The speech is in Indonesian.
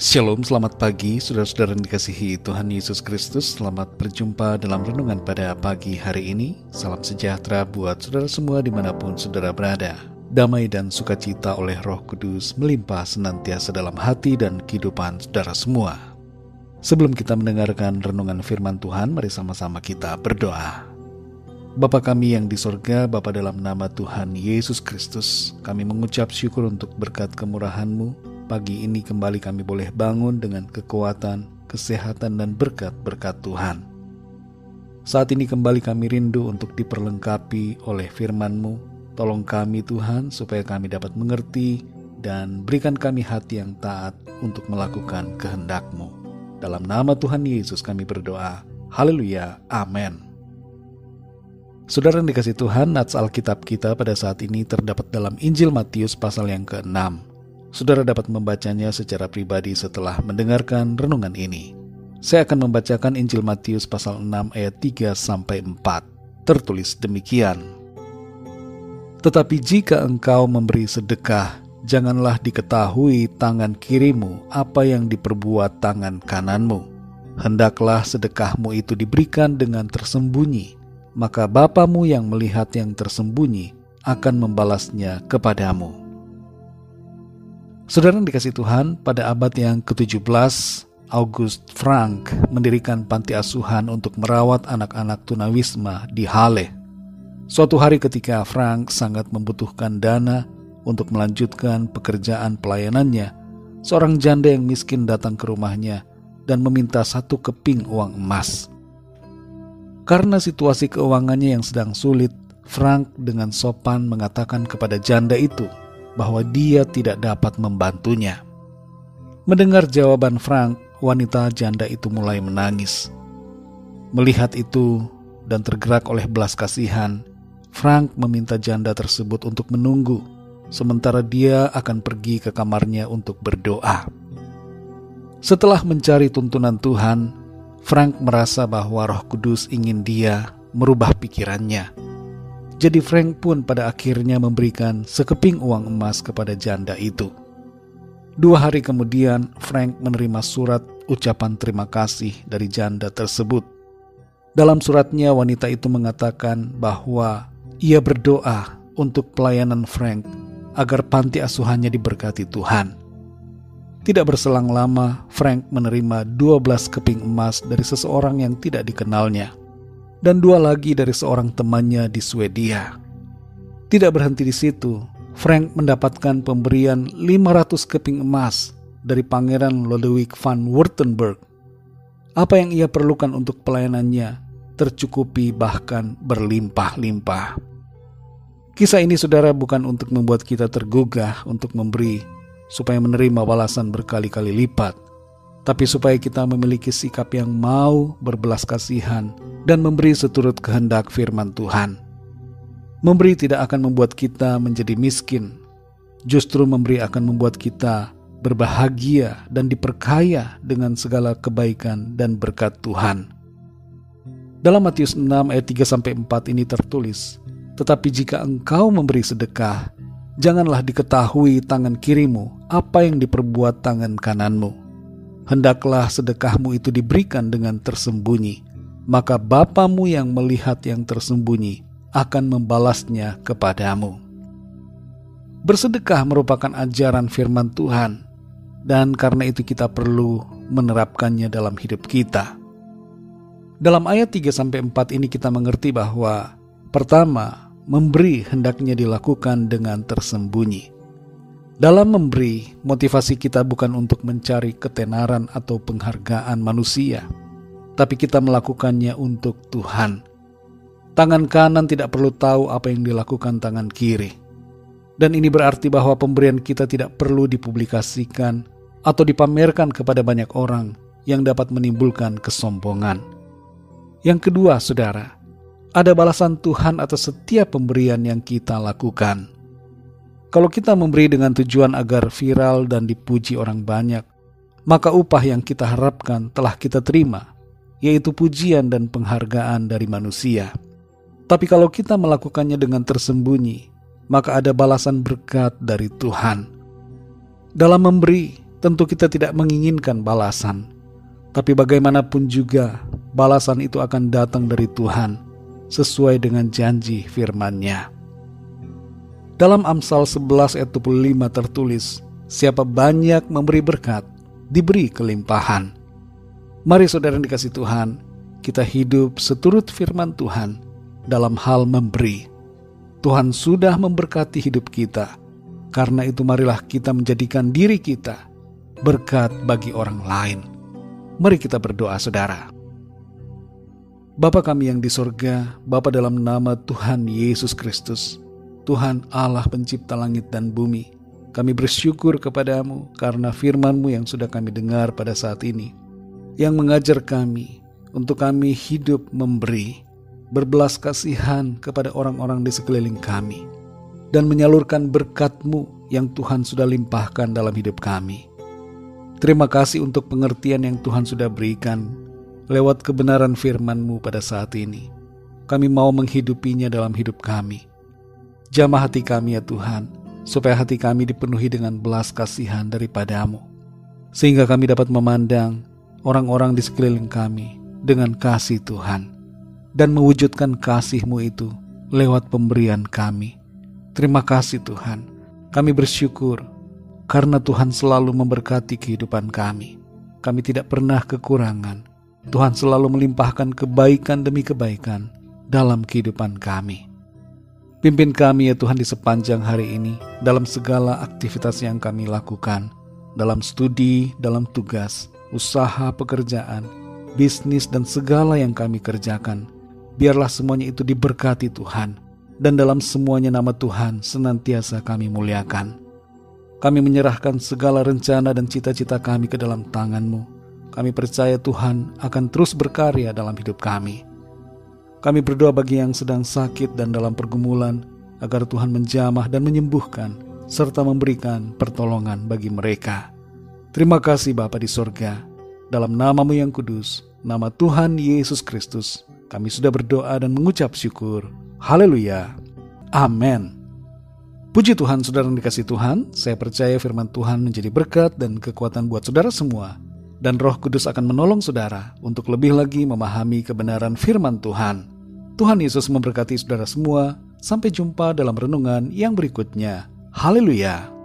Shalom, selamat pagi saudara-saudara yang dikasihi Tuhan Yesus Kristus. Selamat berjumpa dalam renungan pada pagi hari ini. Salam sejahtera buat saudara semua di mana pun saudara berada. Damai dan sukacita oleh roh kudus melimpah senantiasa dalam hati dan kehidupan saudara semua. Sebelum kita mendengarkan renungan firman Tuhan, mari sama-sama kita berdoa. Bapa kami yang di sorga, Bapa dalam nama Tuhan Yesus Kristus, kami mengucap syukur untuk berkat kemurahan-Mu, Pagi ini kembali kami boleh bangun dengan kekuatan, kesehatan, dan berkat-berkat Tuhan. Saat ini kembali kami rindu untuk diperlengkapi oleh firman-Mu. Tolong kami Tuhan supaya kami dapat mengerti dan berikan kami hati yang taat untuk melakukan kehendak-Mu. Dalam nama Tuhan Yesus kami berdoa. Haleluya. Amin. Saudara yang dikasih Tuhan, nats Alkitab kita pada saat ini terdapat dalam Injil Matius pasal yang ke-6 Saudara dapat membacanya secara pribadi setelah mendengarkan renungan ini. Saya akan membacakan Injil Matius pasal 6 ayat 3 sampai 4. Tertulis demikian. Tetapi jika engkau memberi sedekah, janganlah diketahui tangan kirimu apa yang diperbuat tangan kananmu. Hendaklah sedekahmu itu diberikan dengan tersembunyi, maka Bapamu yang melihat yang tersembunyi akan membalasnya kepadamu. Saudara dikasih Tuhan, pada abad yang ke-17, August Frank mendirikan panti asuhan untuk merawat anak-anak tunawisma di Halle. Suatu hari ketika Frank sangat membutuhkan dana untuk melanjutkan pekerjaan pelayanannya, seorang janda yang miskin datang ke rumahnya dan meminta satu keping uang emas. Karena situasi keuangannya yang sedang sulit, Frank dengan sopan mengatakan kepada janda itu bahwa dia tidak dapat membantunya. Mendengar jawaban Frank, wanita janda itu mulai menangis. Melihat itu dan tergerak oleh belas kasihan, Frank meminta janda tersebut untuk menunggu, sementara dia akan pergi ke kamarnya untuk berdoa. Setelah mencari tuntunan Tuhan, Frank merasa bahwa Roh Kudus ingin dia merubah pikirannya jadi Frank pun pada akhirnya memberikan sekeping uang emas kepada janda itu. Dua hari kemudian, Frank menerima surat ucapan terima kasih dari janda tersebut. Dalam suratnya, wanita itu mengatakan bahwa ia berdoa untuk pelayanan Frank agar panti asuhannya diberkati Tuhan. Tidak berselang lama, Frank menerima 12 keping emas dari seseorang yang tidak dikenalnya dan dua lagi dari seorang temannya di Swedia. Tidak berhenti di situ, Frank mendapatkan pemberian 500 keping emas dari Pangeran Lodewijk van Württemberg. Apa yang ia perlukan untuk pelayanannya tercukupi bahkan berlimpah-limpah. Kisah ini saudara bukan untuk membuat kita tergugah untuk memberi supaya menerima balasan berkali-kali lipat, tapi supaya kita memiliki sikap yang mau berbelas kasihan dan memberi seturut kehendak firman Tuhan. Memberi tidak akan membuat kita menjadi miskin, justru memberi akan membuat kita berbahagia dan diperkaya dengan segala kebaikan dan berkat Tuhan. Dalam Matius 6 ayat 3 sampai 4 ini tertulis, "Tetapi jika engkau memberi sedekah, janganlah diketahui tangan kirimu apa yang diperbuat tangan kananmu. Hendaklah sedekahmu itu diberikan dengan tersembunyi, maka Bapamu yang melihat yang tersembunyi akan membalasnya kepadamu. Bersedekah merupakan ajaran firman Tuhan, dan karena itu kita perlu menerapkannya dalam hidup kita. Dalam ayat 3-4 ini kita mengerti bahwa pertama, memberi hendaknya dilakukan dengan tersembunyi. Dalam memberi, motivasi kita bukan untuk mencari ketenaran atau penghargaan manusia, tapi kita melakukannya untuk Tuhan. Tangan kanan tidak perlu tahu apa yang dilakukan tangan kiri. Dan ini berarti bahwa pemberian kita tidak perlu dipublikasikan atau dipamerkan kepada banyak orang yang dapat menimbulkan kesombongan. Yang kedua, saudara, ada balasan Tuhan atas setiap pemberian yang kita lakukan. Kalau kita memberi dengan tujuan agar viral dan dipuji orang banyak, maka upah yang kita harapkan telah kita terima yaitu pujian dan penghargaan dari manusia. Tapi kalau kita melakukannya dengan tersembunyi, maka ada balasan berkat dari Tuhan. Dalam memberi, tentu kita tidak menginginkan balasan. Tapi bagaimanapun juga, balasan itu akan datang dari Tuhan, sesuai dengan janji firman-Nya. Dalam Amsal 11 ayat 25 tertulis, Siapa banyak memberi berkat, diberi kelimpahan. Mari saudara yang dikasih Tuhan, kita hidup seturut firman Tuhan dalam hal memberi. Tuhan sudah memberkati hidup kita, karena itu marilah kita menjadikan diri kita berkat bagi orang lain. Mari kita berdoa saudara. Bapa kami yang di sorga, Bapa dalam nama Tuhan Yesus Kristus, Tuhan Allah pencipta langit dan bumi, kami bersyukur kepadamu karena firman-Mu yang sudah kami dengar pada saat ini, yang mengajar kami untuk kami hidup memberi, berbelas kasihan kepada orang-orang di sekeliling kami, dan menyalurkan berkat-Mu yang Tuhan sudah limpahkan dalam hidup kami. Terima kasih untuk pengertian yang Tuhan sudah berikan lewat kebenaran firman-Mu pada saat ini. Kami mau menghidupinya dalam hidup kami. Jamah hati kami ya Tuhan, supaya hati kami dipenuhi dengan belas kasihan daripadamu, sehingga kami dapat memandang orang-orang di sekeliling kami dengan kasih Tuhan, dan mewujudkan kasih-Mu itu lewat pemberian kami. Terima kasih Tuhan, kami bersyukur karena Tuhan selalu memberkati kehidupan kami. Kami tidak pernah kekurangan. Tuhan selalu melimpahkan kebaikan demi kebaikan dalam kehidupan kami. Pimpin kami ya Tuhan di sepanjang hari ini dalam segala aktivitas yang kami lakukan, dalam studi, dalam tugas, usaha, pekerjaan, bisnis, dan segala yang kami kerjakan. Biarlah semuanya itu diberkati Tuhan, dan dalam semuanya nama Tuhan senantiasa kami muliakan. Kami menyerahkan segala rencana dan cita-cita kami ke dalam tangan-Mu. Kami percaya Tuhan akan terus berkarya dalam hidup kami. Kami berdoa bagi yang sedang sakit dan dalam pergumulan, agar Tuhan menjamah dan menyembuhkan, serta memberikan pertolongan bagi mereka. Terima kasih Bapa di sorga, dalam namamu yang kudus, nama Tuhan Yesus Kristus, kami sudah berdoa dan mengucap syukur. Haleluya. Amin. Puji Tuhan, saudara yang dikasih Tuhan, saya percaya firman Tuhan menjadi berkat dan kekuatan buat saudara semua dan Roh Kudus akan menolong saudara untuk lebih lagi memahami kebenaran firman Tuhan. Tuhan Yesus memberkati saudara semua. Sampai jumpa dalam renungan yang berikutnya. Haleluya!